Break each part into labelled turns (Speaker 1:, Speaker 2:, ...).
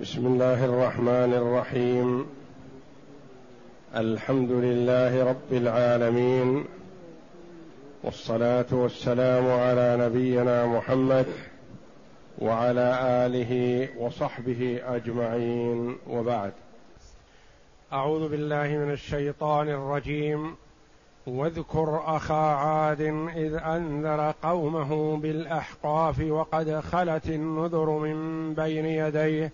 Speaker 1: بسم الله الرحمن الرحيم الحمد لله رب العالمين والصلاه والسلام على نبينا محمد وعلى اله وصحبه اجمعين وبعد
Speaker 2: اعوذ بالله من الشيطان الرجيم واذكر اخا عاد اذ انذر قومه بالاحقاف وقد خلت النذر من بين يديه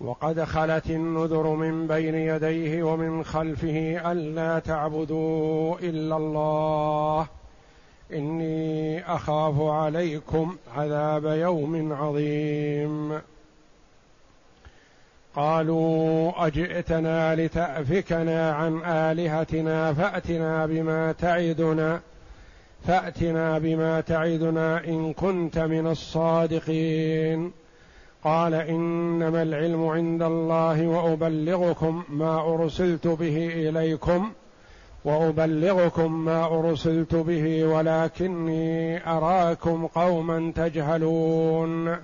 Speaker 2: وقد خلت النذر من بين يديه ومن خلفه الا تعبدوا الا الله اني اخاف عليكم عذاب يوم عظيم قالوا اجئتنا لتافكنا عن الهتنا فاتنا بما تعدنا فاتنا بما تعدنا ان كنت من الصادقين قال انما العلم عند الله وابلغكم ما ارسلت به اليكم وابلغكم ما ارسلت به ولكني اراكم قوما تجهلون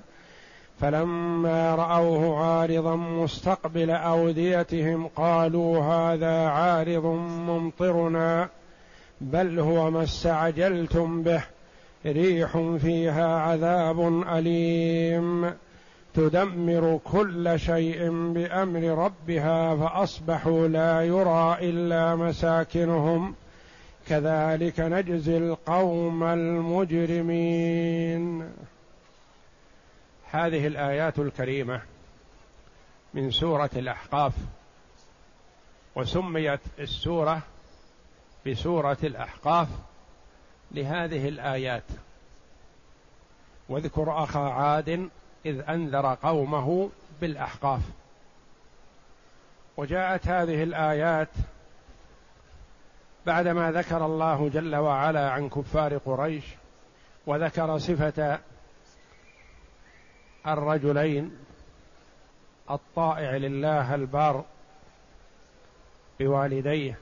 Speaker 2: فلما راوه عارضا مستقبل اوديتهم قالوا هذا عارض ممطرنا بل هو ما استعجلتم به ريح فيها عذاب اليم تدمر كل شيء بامر ربها فاصبحوا لا يرى الا مساكنهم كذلك نجزي القوم المجرمين
Speaker 1: هذه الايات الكريمه من سوره الاحقاف وسميت السوره بسوره الاحقاف لهذه الايات واذكر اخا عاد إذ أنذر قومه بالأحقاف وجاءت هذه الآيات بعدما ذكر الله جل وعلا عن كفار قريش وذكر صفة الرجلين الطائع لله البار بوالديه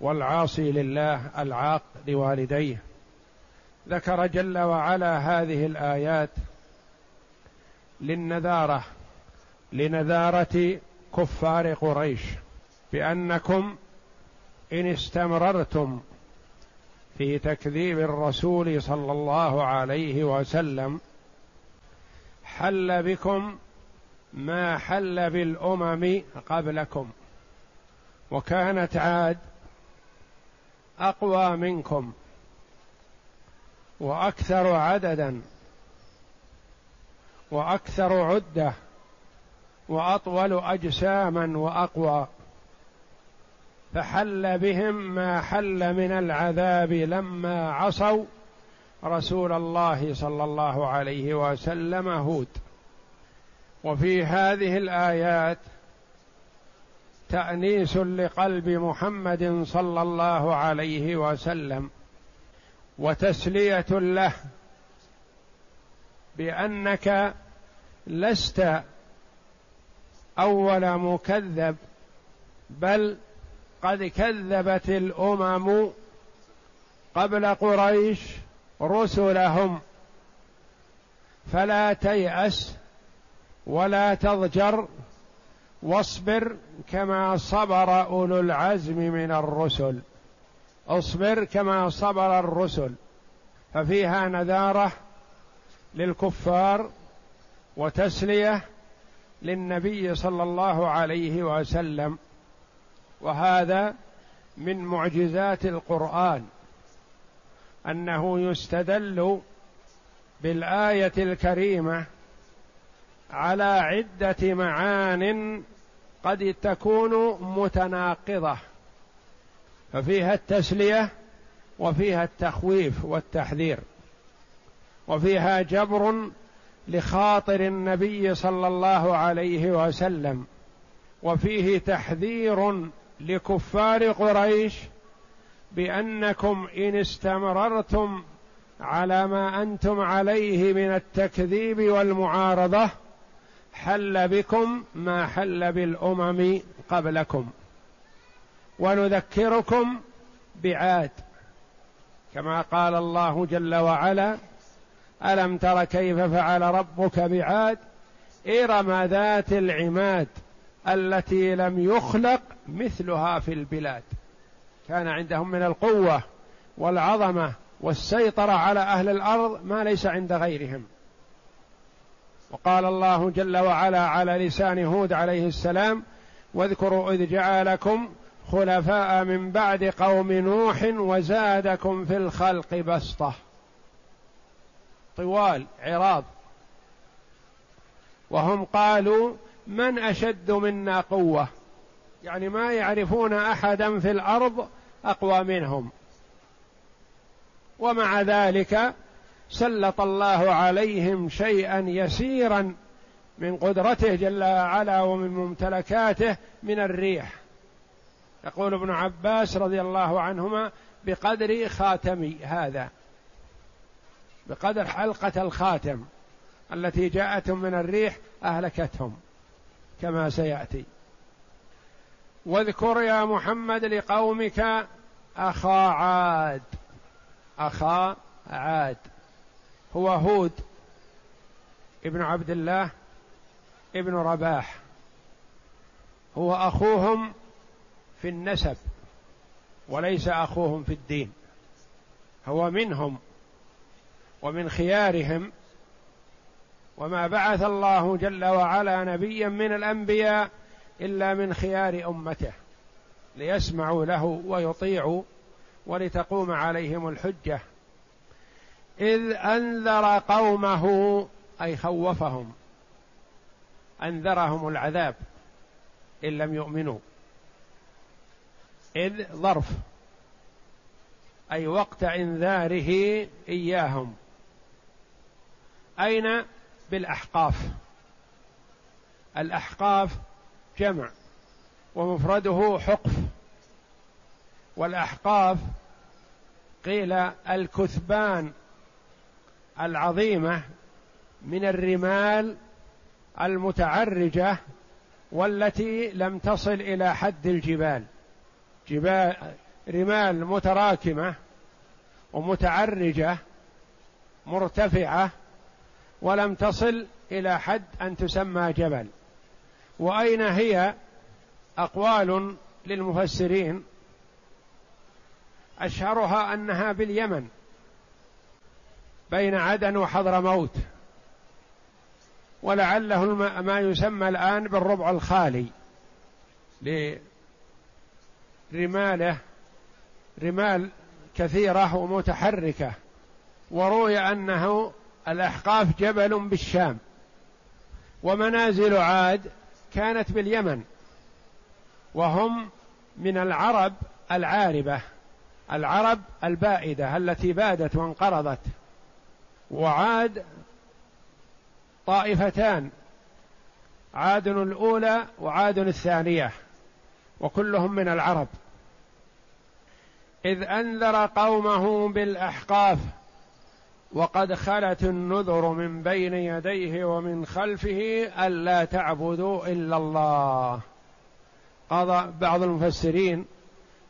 Speaker 1: والعاصي لله العاق لوالديه ذكر جل وعلا هذه الايات للنذاره لنذاره كفار قريش بانكم ان استمررتم في تكذيب الرسول صلى الله عليه وسلم حل بكم ما حل بالامم قبلكم وكانت عاد اقوى منكم واكثر عددا واكثر عده واطول اجساما واقوى فحل بهم ما حل من العذاب لما عصوا رسول الله صلى الله عليه وسلم هود وفي هذه الايات تانيس لقلب محمد صلى الله عليه وسلم وتسليه له بانك لست اول مكذب بل قد كذبت الامم قبل قريش رسلهم فلا تياس ولا تضجر واصبر كما صبر اولو العزم من الرسل اصبر كما صبر الرسل ففيها نذاره للكفار وتسليه للنبي صلى الله عليه وسلم وهذا من معجزات القران انه يستدل بالايه الكريمه على عده معان قد تكون متناقضه ففيها التسليه وفيها التخويف والتحذير وفيها جبر لخاطر النبي صلى الله عليه وسلم وفيه تحذير لكفار قريش بانكم ان استمررتم على ما انتم عليه من التكذيب والمعارضه حل بكم ما حل بالامم قبلكم ونذكركم بعاد كما قال الله جل وعلا الم تر كيف فعل ربك بعاد ارم ذات العماد التي لم يخلق مثلها في البلاد كان عندهم من القوه والعظمه والسيطره على اهل الارض ما ليس عند غيرهم وقال الله جل وعلا على لسان هود عليه السلام واذكروا اذ جعلكم خلفاء من بعد قوم نوح وزادكم في الخلق بسطه طوال عراض وهم قالوا من اشد منا قوه يعني ما يعرفون احدا في الارض اقوى منهم ومع ذلك سلط الله عليهم شيئا يسيرا من قدرته جل وعلا ومن ممتلكاته من الريح يقول ابن عباس رضي الله عنهما بقدر خاتمي هذا بقدر حلقة الخاتم التي جاءتهم من الريح أهلكتهم كما سيأتي واذكر يا محمد لقومك أخا عاد أخا عاد هو هود ابن عبد الله ابن رباح هو أخوهم في النسب وليس أخوهم في الدين هو منهم ومن خيارهم وما بعث الله جل وعلا نبيا من الانبياء الا من خيار امته ليسمعوا له ويطيعوا ولتقوم عليهم الحجه اذ انذر قومه اي خوفهم انذرهم العذاب ان لم يؤمنوا اذ ظرف اي وقت انذاره اياهم أين بالأحقاف الأحقاف جمع ومفرده حقف والأحقاف قيل الكثبان العظيمة من الرمال المتعرجة والتي لم تصل إلى حد الجبال جبال رمال متراكمة ومتعرجة مرتفعة ولم تصل إلى حد أن تسمى جبل وأين هي أقوال للمفسرين أشهرها أنها باليمن بين عدن وحضرموت ولعله ما يسمى الآن بالربع الخالي لرماله رمال كثيرة ومتحركة وروي أنه الأحقاف جبل بالشام ومنازل عاد كانت باليمن وهم من العرب العاربة العرب البائدة التي بادت وانقرضت وعاد طائفتان عاد الأولى وعاد الثانية وكلهم من العرب إذ أنذر قومه بالأحقاف وقد خلت النذر من بين يديه ومن خلفه ألا تعبدوا إلا الله قال بعض المفسرين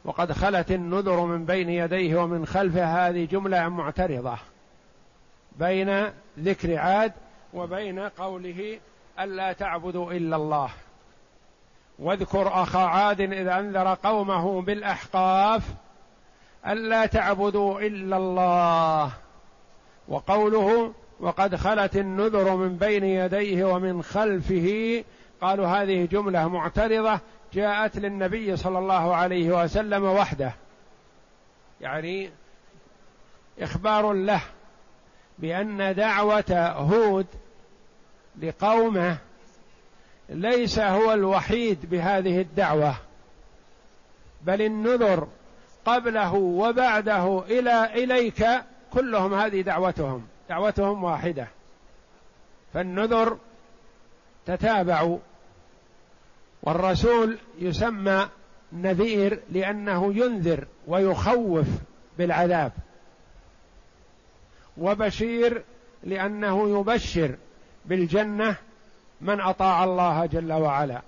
Speaker 1: وقد خلت النذر من بين يديه ومن خلفه هذه جملة معترضة بين ذكر عاد وبين قوله ألا تعبدوا إلا الله واذكر أخا عاد إذ أنذر قومه بالأحقاف ألا تعبدوا إلا الله وقوله وقد خلت النذر من بين يديه ومن خلفه قالوا هذه جمله معترضه جاءت للنبي صلى الله عليه وسلم وحده يعني اخبار له بان دعوه هود لقومه ليس هو الوحيد بهذه الدعوه بل النذر قبله وبعده الى اليك كلهم هذه دعوتهم دعوتهم واحده فالنذر تتابعوا والرسول يسمى نذير لانه ينذر ويخوف بالعذاب وبشير لانه يبشر بالجنه من اطاع الله جل وعلا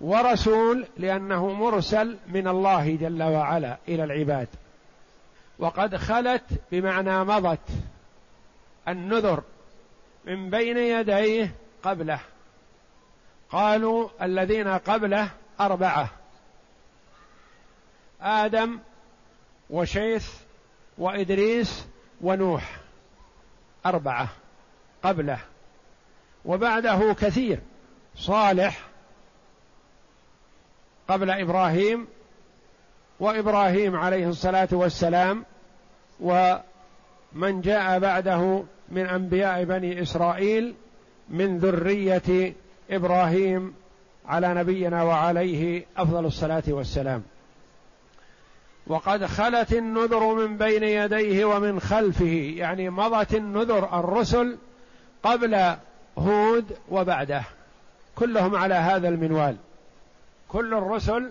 Speaker 1: ورسول لانه مرسل من الله جل وعلا الى العباد وقد خلت بمعنى مضت النذر من بين يديه قبله قالوا الذين قبله اربعه ادم وشيث وادريس ونوح اربعه قبله وبعده كثير صالح قبل ابراهيم وابراهيم عليه الصلاه والسلام ومن جاء بعده من انبياء بني اسرائيل من ذريه ابراهيم على نبينا وعليه افضل الصلاه والسلام وقد خلت النذر من بين يديه ومن خلفه يعني مضت النذر الرسل قبل هود وبعده كلهم على هذا المنوال كل الرسل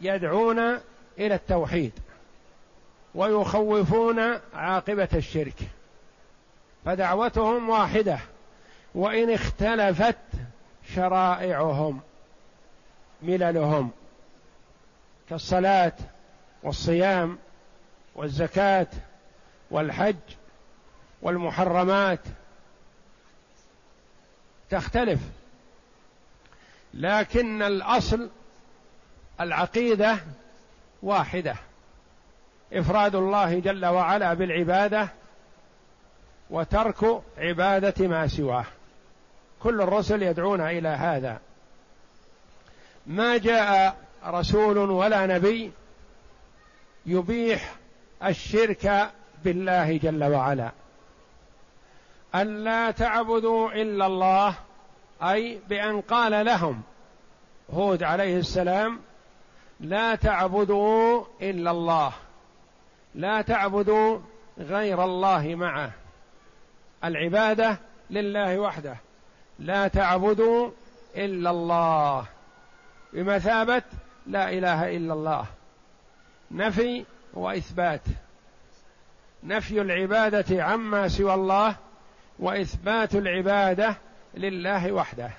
Speaker 1: يدعون الى التوحيد ويخوفون عاقبه الشرك فدعوتهم واحده وان اختلفت شرائعهم مللهم كالصلاه والصيام والزكاه والحج والمحرمات تختلف لكن الاصل العقيده واحده افراد الله جل وعلا بالعباده وترك عباده ما سواه كل الرسل يدعون الى هذا ما جاء رسول ولا نبي يبيح الشرك بالله جل وعلا ألا تعبدوا إلا الله أي بأن قال لهم هود عليه السلام لا تعبدوا الا الله لا تعبدوا غير الله معه العباده لله وحده لا تعبدوا الا الله بمثابه لا اله الا الله نفي واثبات نفي العباده عما سوى الله واثبات العباده لله وحده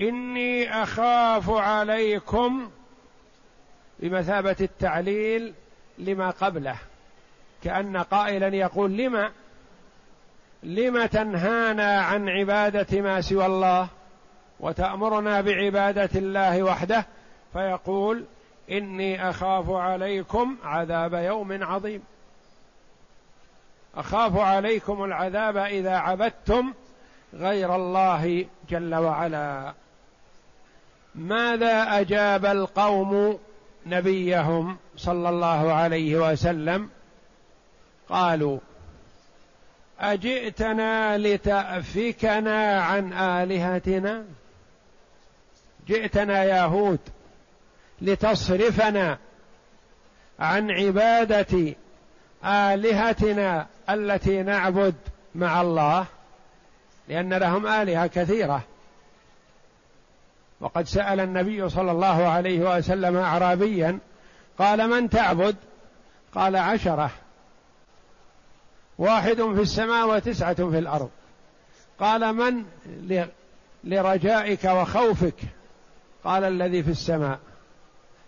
Speaker 1: اني اخاف عليكم بمثابة التعليل لما قبله كأن قائلا يقول لما لم تنهانا عن عبادة ما سوى الله وتأمرنا بعبادة الله وحده فيقول إني أخاف عليكم عذاب يوم عظيم أخاف عليكم العذاب إذا عبدتم غير الله جل وعلا ماذا أجاب القوم نبيهم صلى الله عليه وسلم قالوا اجئتنا لتافكنا عن الهتنا جئتنا يا هود لتصرفنا عن عباده الهتنا التي نعبد مع الله لان لهم الهه كثيره وقد سأل النبي صلى الله عليه وسلم أعرابيا قال من تعبد قال عشرة واحد في السماء وتسعة في الأرض قال من لرجائك وخوفك قال الذي في السماء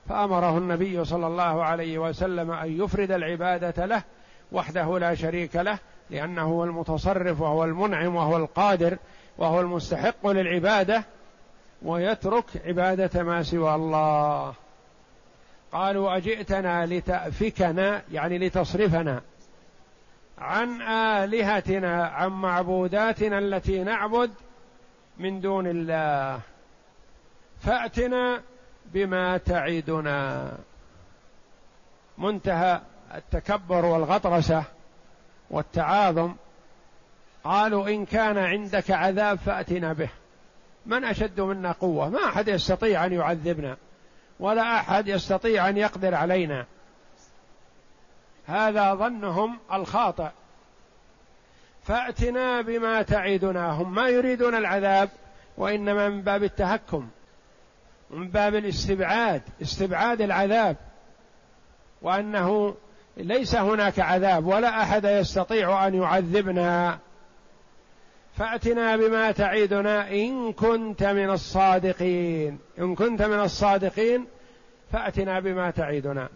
Speaker 1: فأمره النبي صلى الله عليه وسلم أن يفرد العبادة له وحده لا شريك له لأنه هو المتصرف وهو المنعم وهو القادر وهو المستحق للعبادة ويترك عبادة ما سوى الله قالوا أجئتنا لتأفكنا يعني لتصرفنا عن آلهتنا عن معبوداتنا التي نعبد من دون الله فأتنا بما تعدنا منتهى التكبر والغطرسة والتعاظم قالوا إن كان عندك عذاب فأتنا به من أشد منا قوة ما أحد يستطيع أن يعذبنا ولا أحد يستطيع أن يقدر علينا هذا ظنهم الخاطئ فأتنا بما تعدنا هم ما يريدون العذاب وإنما من باب التهكم من باب الاستبعاد استبعاد العذاب وأنه ليس هناك عذاب ولا أحد يستطيع أن يعذبنا فأتنا بما تعيدنا إن كنت من الصادقين إن كنت من الصادقين فأتنا بما تعيدنا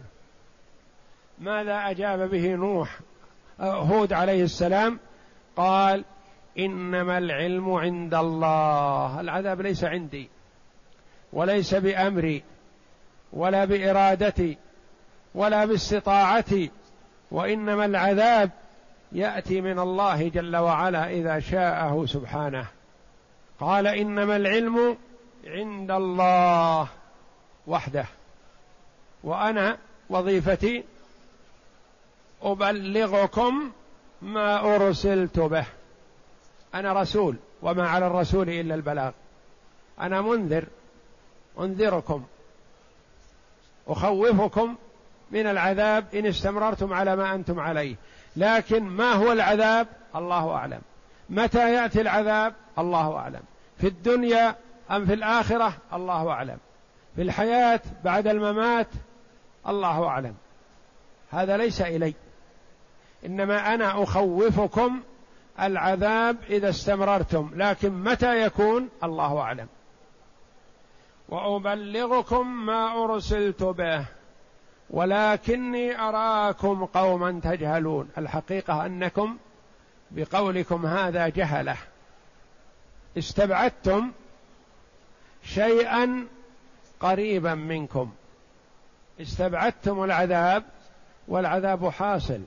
Speaker 1: ماذا أجاب به نوح هود عليه السلام قال إنما العلم عند الله العذاب ليس عندي وليس بأمري ولا بإرادتي ولا باستطاعتي وإنما العذاب ياتي من الله جل وعلا اذا شاءه سبحانه قال انما العلم عند الله وحده وانا وظيفتي ابلغكم ما ارسلت به انا رسول وما على الرسول الا البلاغ انا منذر انذركم اخوفكم من العذاب ان استمررتم على ما انتم عليه لكن ما هو العذاب الله اعلم متى ياتي العذاب الله اعلم في الدنيا ام في الاخره الله اعلم في الحياه بعد الممات الله اعلم هذا ليس الي انما انا اخوفكم العذاب اذا استمررتم لكن متى يكون الله اعلم وابلغكم ما ارسلت به ولكني اراكم قوما تجهلون الحقيقه انكم بقولكم هذا جهله استبعدتم شيئا قريبا منكم استبعدتم العذاب والعذاب حاصل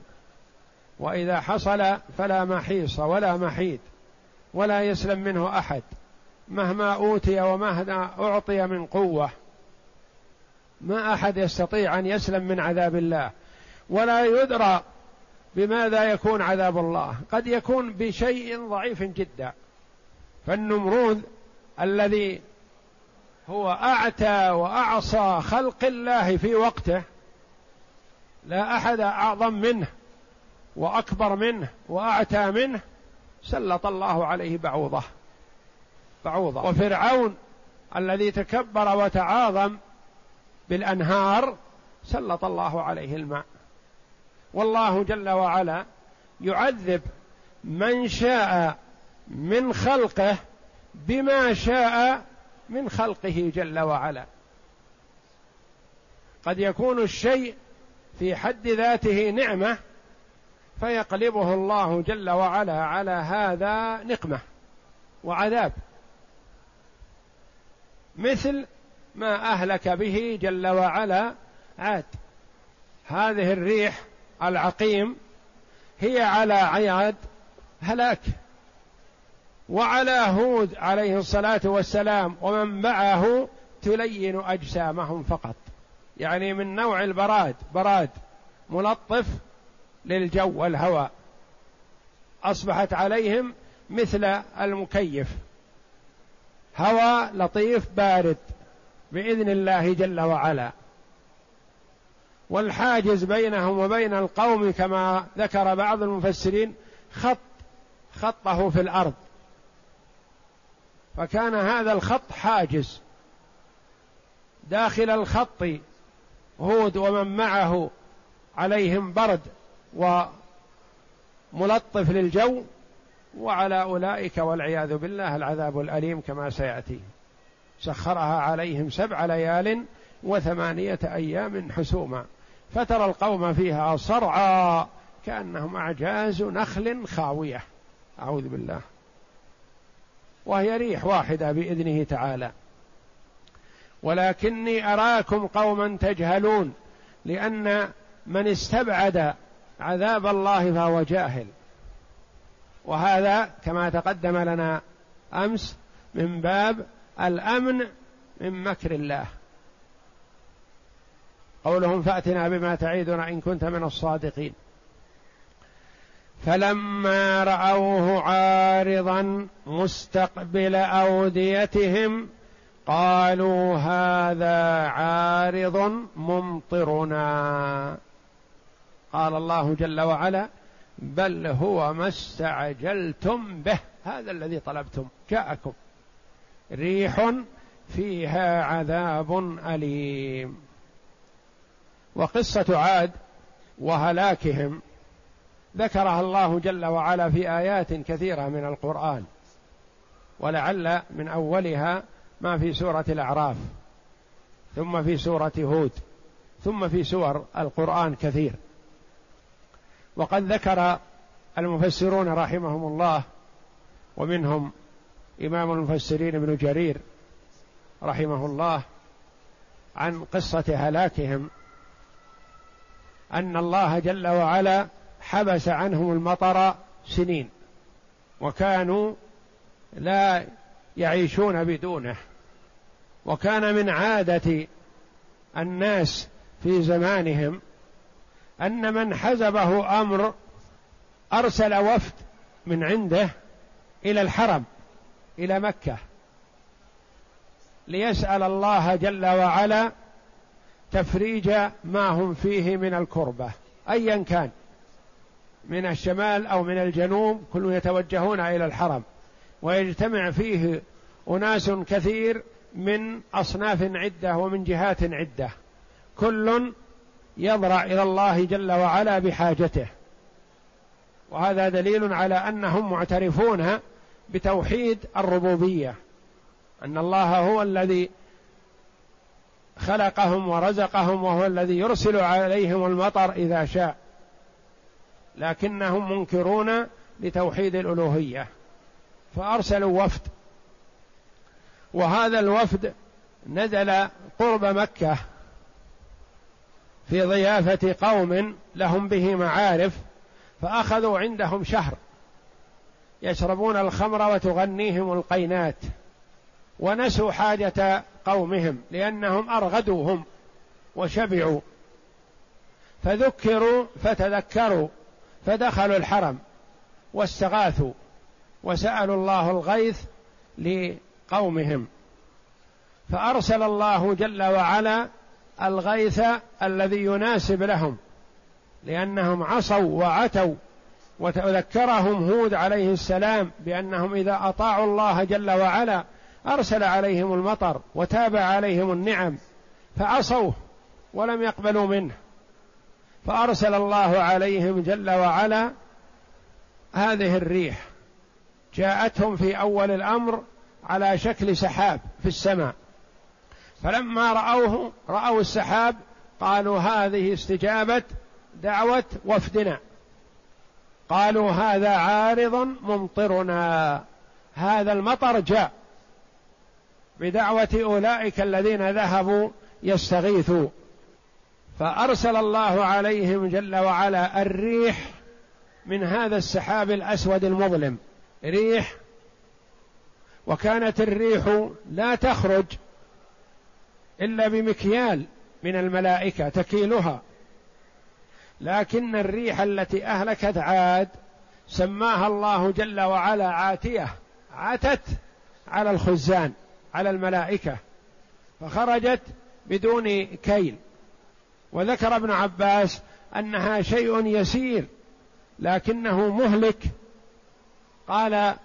Speaker 1: واذا حصل فلا محيص ولا محيد ولا يسلم منه احد مهما اوتي ومهما اعطي من قوه ما احد يستطيع ان يسلم من عذاب الله ولا يدرى بماذا يكون عذاب الله قد يكون بشيء ضعيف جدا فالنمرود الذي هو اعتى واعصى خلق الله في وقته لا احد اعظم منه واكبر منه واعتى منه سلط الله عليه بعوضه بعوضه وفرعون الذي تكبر وتعاظم بالانهار سلط الله عليه الماء والله جل وعلا يعذب من شاء من خلقه بما شاء من خلقه جل وعلا قد يكون الشيء في حد ذاته نعمه فيقلبه الله جل وعلا على هذا نقمه وعذاب مثل ما أهلك به جل وعلا عاد هذه الريح العقيم هي على عياد هلاك وعلى هود عليه الصلاة والسلام ومن معه تلين أجسامهم فقط يعني من نوع البراد براد ملطف للجو والهواء أصبحت عليهم مثل المكيف هواء لطيف بارد باذن الله جل وعلا والحاجز بينهم وبين القوم كما ذكر بعض المفسرين خط خطه في الارض فكان هذا الخط حاجز داخل الخط هود ومن معه عليهم برد وملطف للجو وعلى اولئك والعياذ بالله العذاب الاليم كما سياتي سخرها عليهم سبع ليال وثمانية أيام حسوما فترى القوم فيها صرعى كأنهم أعجاز نخل خاوية أعوذ بالله وهي ريح واحدة بإذنه تعالى ولكني أراكم قوما تجهلون لأن من استبعد عذاب الله فهو جاهل وهذا كما تقدم لنا أمس من باب الامن من مكر الله قولهم فاتنا بما تعيدنا ان كنت من الصادقين فلما راوه عارضا مستقبل اوديتهم قالوا هذا عارض ممطرنا قال الله جل وعلا بل هو ما استعجلتم به هذا الذي طلبتم جاءكم ريح فيها عذاب أليم وقصة عاد وهلاكهم ذكرها الله جل وعلا في آيات كثيرة من القرآن ولعل من أولها ما في سورة الأعراف ثم في سورة هود ثم في سور القرآن كثير وقد ذكر المفسرون رحمهم الله ومنهم إمام المفسرين ابن جرير رحمه الله عن قصة هلاكهم أن الله جل وعلا حبس عنهم المطر سنين وكانوا لا يعيشون بدونه وكان من عادة الناس في زمانهم أن من حزبه أمر أرسل وفد من عنده إلى الحرم إلى مكة ليسأل الله جل وعلا تفريج ما هم فيه من الكربة أيا كان من الشمال أو من الجنوب كلهم يتوجهون إلى الحرم ويجتمع فيه أناس كثير من أصناف عدة ومن جهات عدة كل يضرع إلى الله جل وعلا بحاجته وهذا دليل على أنهم معترفون بتوحيد الربوبيه ان الله هو الذي خلقهم ورزقهم وهو الذي يرسل عليهم المطر اذا شاء لكنهم منكرون لتوحيد الالوهيه فارسلوا وفد وهذا الوفد نزل قرب مكه في ضيافه قوم لهم به معارف فاخذوا عندهم شهر يشربون الخمر وتغنيهم القينات ونسوا حاجة قومهم لأنهم أرغدوهم وشبعوا فذكروا فتذكروا فدخلوا الحرم واستغاثوا وسألوا الله الغيث لقومهم فأرسل الله جل وعلا الغيث الذي يناسب لهم لأنهم عصوا وعتوا وذكرهم هود عليه السلام بأنهم إذا أطاعوا الله جل وعلا أرسل عليهم المطر وتاب عليهم النعم فعصوه ولم يقبلوا منه فأرسل الله عليهم جل وعلا هذه الريح جاءتهم في أول الأمر على شكل سحاب في السماء فلما رأوه رأوا السحاب قالوا هذه استجابة دعوة وفدنا قالوا هذا عارض ممطرنا هذا المطر جاء بدعوة أولئك الذين ذهبوا يستغيثوا فأرسل الله عليهم جل وعلا الريح من هذا السحاب الأسود المظلم ريح وكانت الريح لا تخرج إلا بمكيال من الملائكة تكيلها لكن الريح التي اهلكت عاد سماها الله جل وعلا عاتيه عتت على الخزان على الملائكه فخرجت بدون كيل وذكر ابن عباس انها شيء يسير لكنه مهلك قال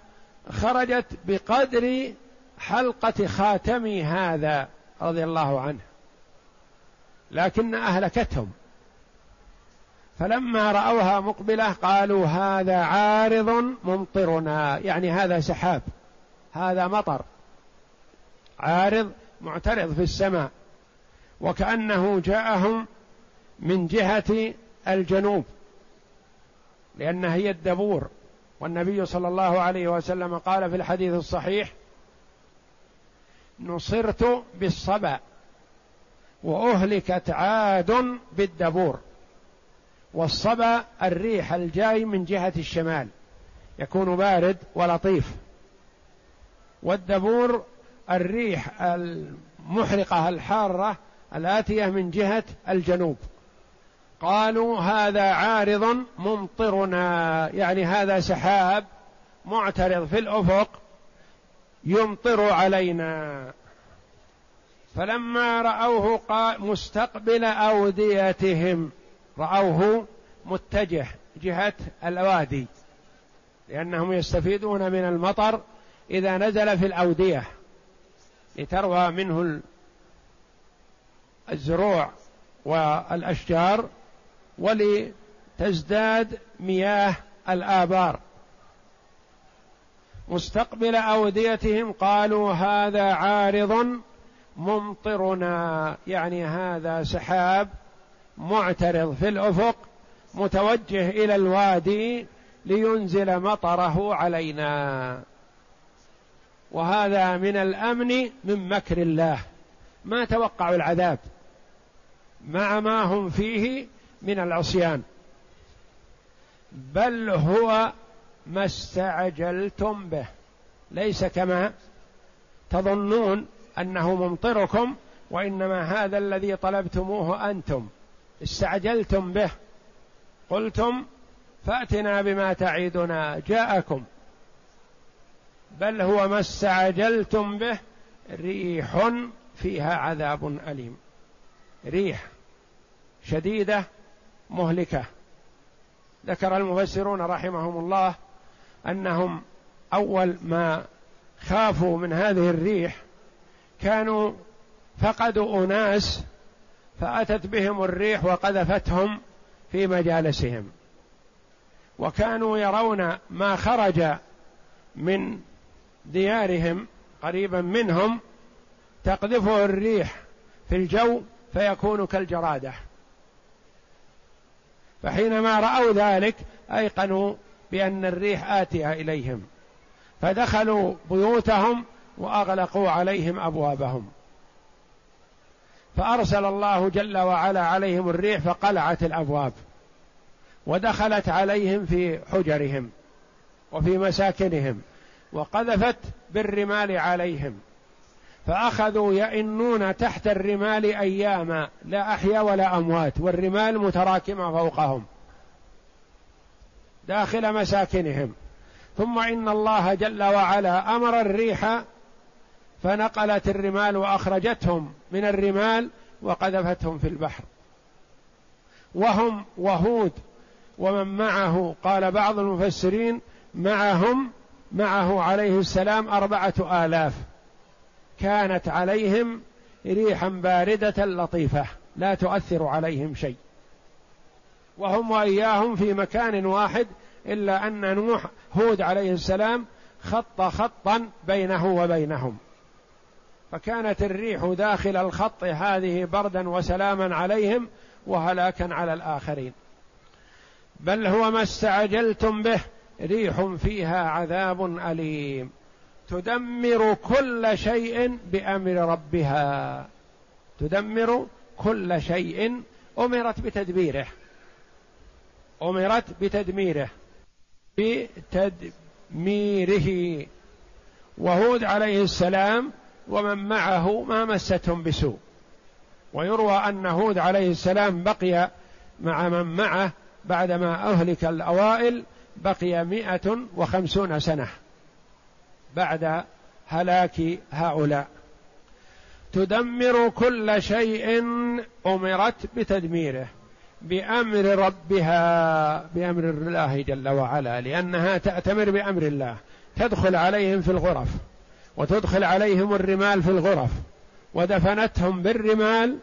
Speaker 1: خرجت بقدر حلقه خاتمي هذا رضي الله عنه لكن اهلكتهم فلما رأوها مقبلة قالوا هذا عارض ممطرنا يعني هذا سحاب هذا مطر عارض معترض في السماء وكأنه جاءهم من جهة الجنوب لأنها هي الدبور والنبي صلى الله عليه وسلم قال في الحديث الصحيح نصرت بالصبا وأهلكت عاد بالدبور والصبا الريح الجاي من جهة الشمال يكون بارد ولطيف والدبور الريح المحرقة الحارة الآتية من جهة الجنوب قالوا هذا عارض ممطرنا يعني هذا سحاب معترض في الأفق يمطر علينا فلما رأوه مستقبل أوديتهم رأوه متجه جهة الوادي لأنهم يستفيدون من المطر إذا نزل في الأودية لتروى منه الزروع والأشجار ولتزداد مياه الآبار مستقبل أوديتهم قالوا هذا عارض ممطرنا يعني هذا سحاب معترض في الافق متوجه الى الوادي لينزل مطره علينا وهذا من الامن من مكر الله ما توقعوا العذاب مع ما هم فيه من العصيان بل هو ما استعجلتم به ليس كما تظنون انه ممطركم وانما هذا الذي طلبتموه انتم استعجلتم به قلتم فاتنا بما تعيدنا جاءكم بل هو ما استعجلتم به ريح فيها عذاب اليم ريح شديده مهلكه ذكر المفسرون رحمهم الله انهم اول ما خافوا من هذه الريح كانوا فقدوا اناس فأتت بهم الريح وقذفتهم في مجالسهم وكانوا يرون ما خرج من ديارهم قريبا منهم تقذفه الريح في الجو فيكون كالجراده فحينما راوا ذلك ايقنوا بان الريح اتيه اليهم فدخلوا بيوتهم واغلقوا عليهم ابوابهم فارسل الله جل وعلا عليهم الريح فقلعت الابواب ودخلت عليهم في حجرهم وفي مساكنهم وقذفت بالرمال عليهم فاخذوا يئنون تحت الرمال اياما لا احيا ولا اموات والرمال متراكمه فوقهم داخل مساكنهم ثم ان الله جل وعلا امر الريح فنقلت الرمال واخرجتهم من الرمال وقذفتهم في البحر وهم وهود ومن معه قال بعض المفسرين معهم معه عليه السلام أربعة آلاف كانت عليهم ريحا باردة لطيفة لا تؤثر عليهم شيء وهم وإياهم في مكان واحد إلا أن نوح هود عليه السلام خط خطا بينه وبينهم فكانت الريح داخل الخط هذه بردا وسلاما عليهم وهلاكا على الاخرين بل هو ما استعجلتم به ريح فيها عذاب اليم تدمر كل شيء بامر ربها تدمر كل شيء امرت بتدبيره امرت بتدميره بتدميره وهود عليه السلام ومن معه ما مستهم بسوء ويروى أن هود عليه السلام بقي مع من معه بعدما أهلك الأوائل بقي مئة وخمسون سنة بعد هلاك هؤلاء تدمر كل شيء أمرت بتدميره بأمر ربها بأمر الله جل وعلا لأنها تأتمر بأمر الله تدخل عليهم في الغرف وتدخل عليهم الرمال في الغرف ودفنتهم بالرمال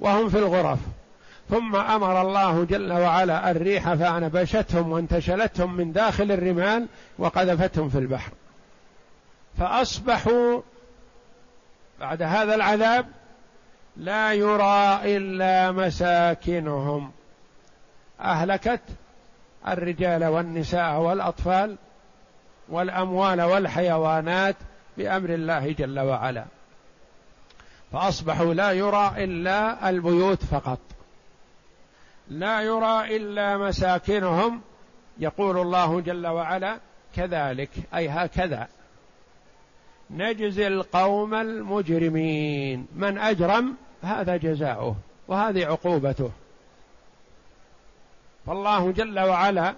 Speaker 1: وهم في الغرف ثم امر الله جل وعلا الريح فانبشتهم وانتشلتهم من داخل الرمال وقذفتهم في البحر فاصبحوا بعد هذا العذاب لا يرى الا مساكنهم اهلكت الرجال والنساء والاطفال والاموال والحيوانات بامر الله جل وعلا فاصبحوا لا يرى الا البيوت فقط لا يرى الا مساكنهم يقول الله جل وعلا كذلك اي هكذا نجزي القوم المجرمين من اجرم هذا جزاؤه وهذه عقوبته فالله جل وعلا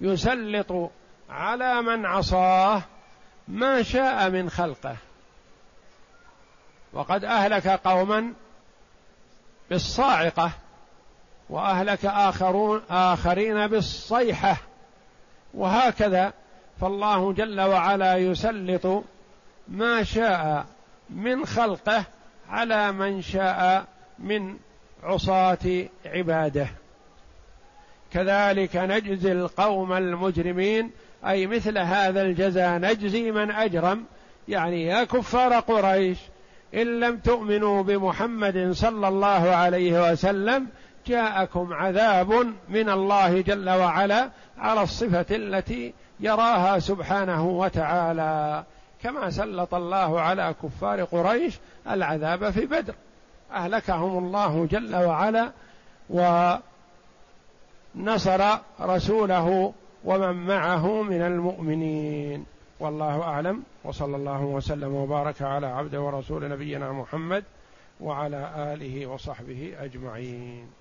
Speaker 1: يسلط على من عصاه ما شاء من خلقه وقد اهلك قوما بالصاعقه واهلك اخرون اخرين بالصيحه وهكذا فالله جل وعلا يسلط ما شاء من خلقه على من شاء من عصاة عباده كذلك نجزي القوم المجرمين أي مثل هذا الجزاء نجزي من أجرم يعني يا كفار قريش إن لم تؤمنوا بمحمد صلى الله عليه وسلم جاءكم عذاب من الله جل وعلا على الصفة التي يراها سبحانه وتعالى كما سلط الله على كفار قريش العذاب في بدر أهلكهم الله جل وعلا ونصر رسوله ومن معه من المؤمنين والله اعلم وصلى الله وسلم وبارك على عبد ورسول نبينا محمد وعلى اله وصحبه اجمعين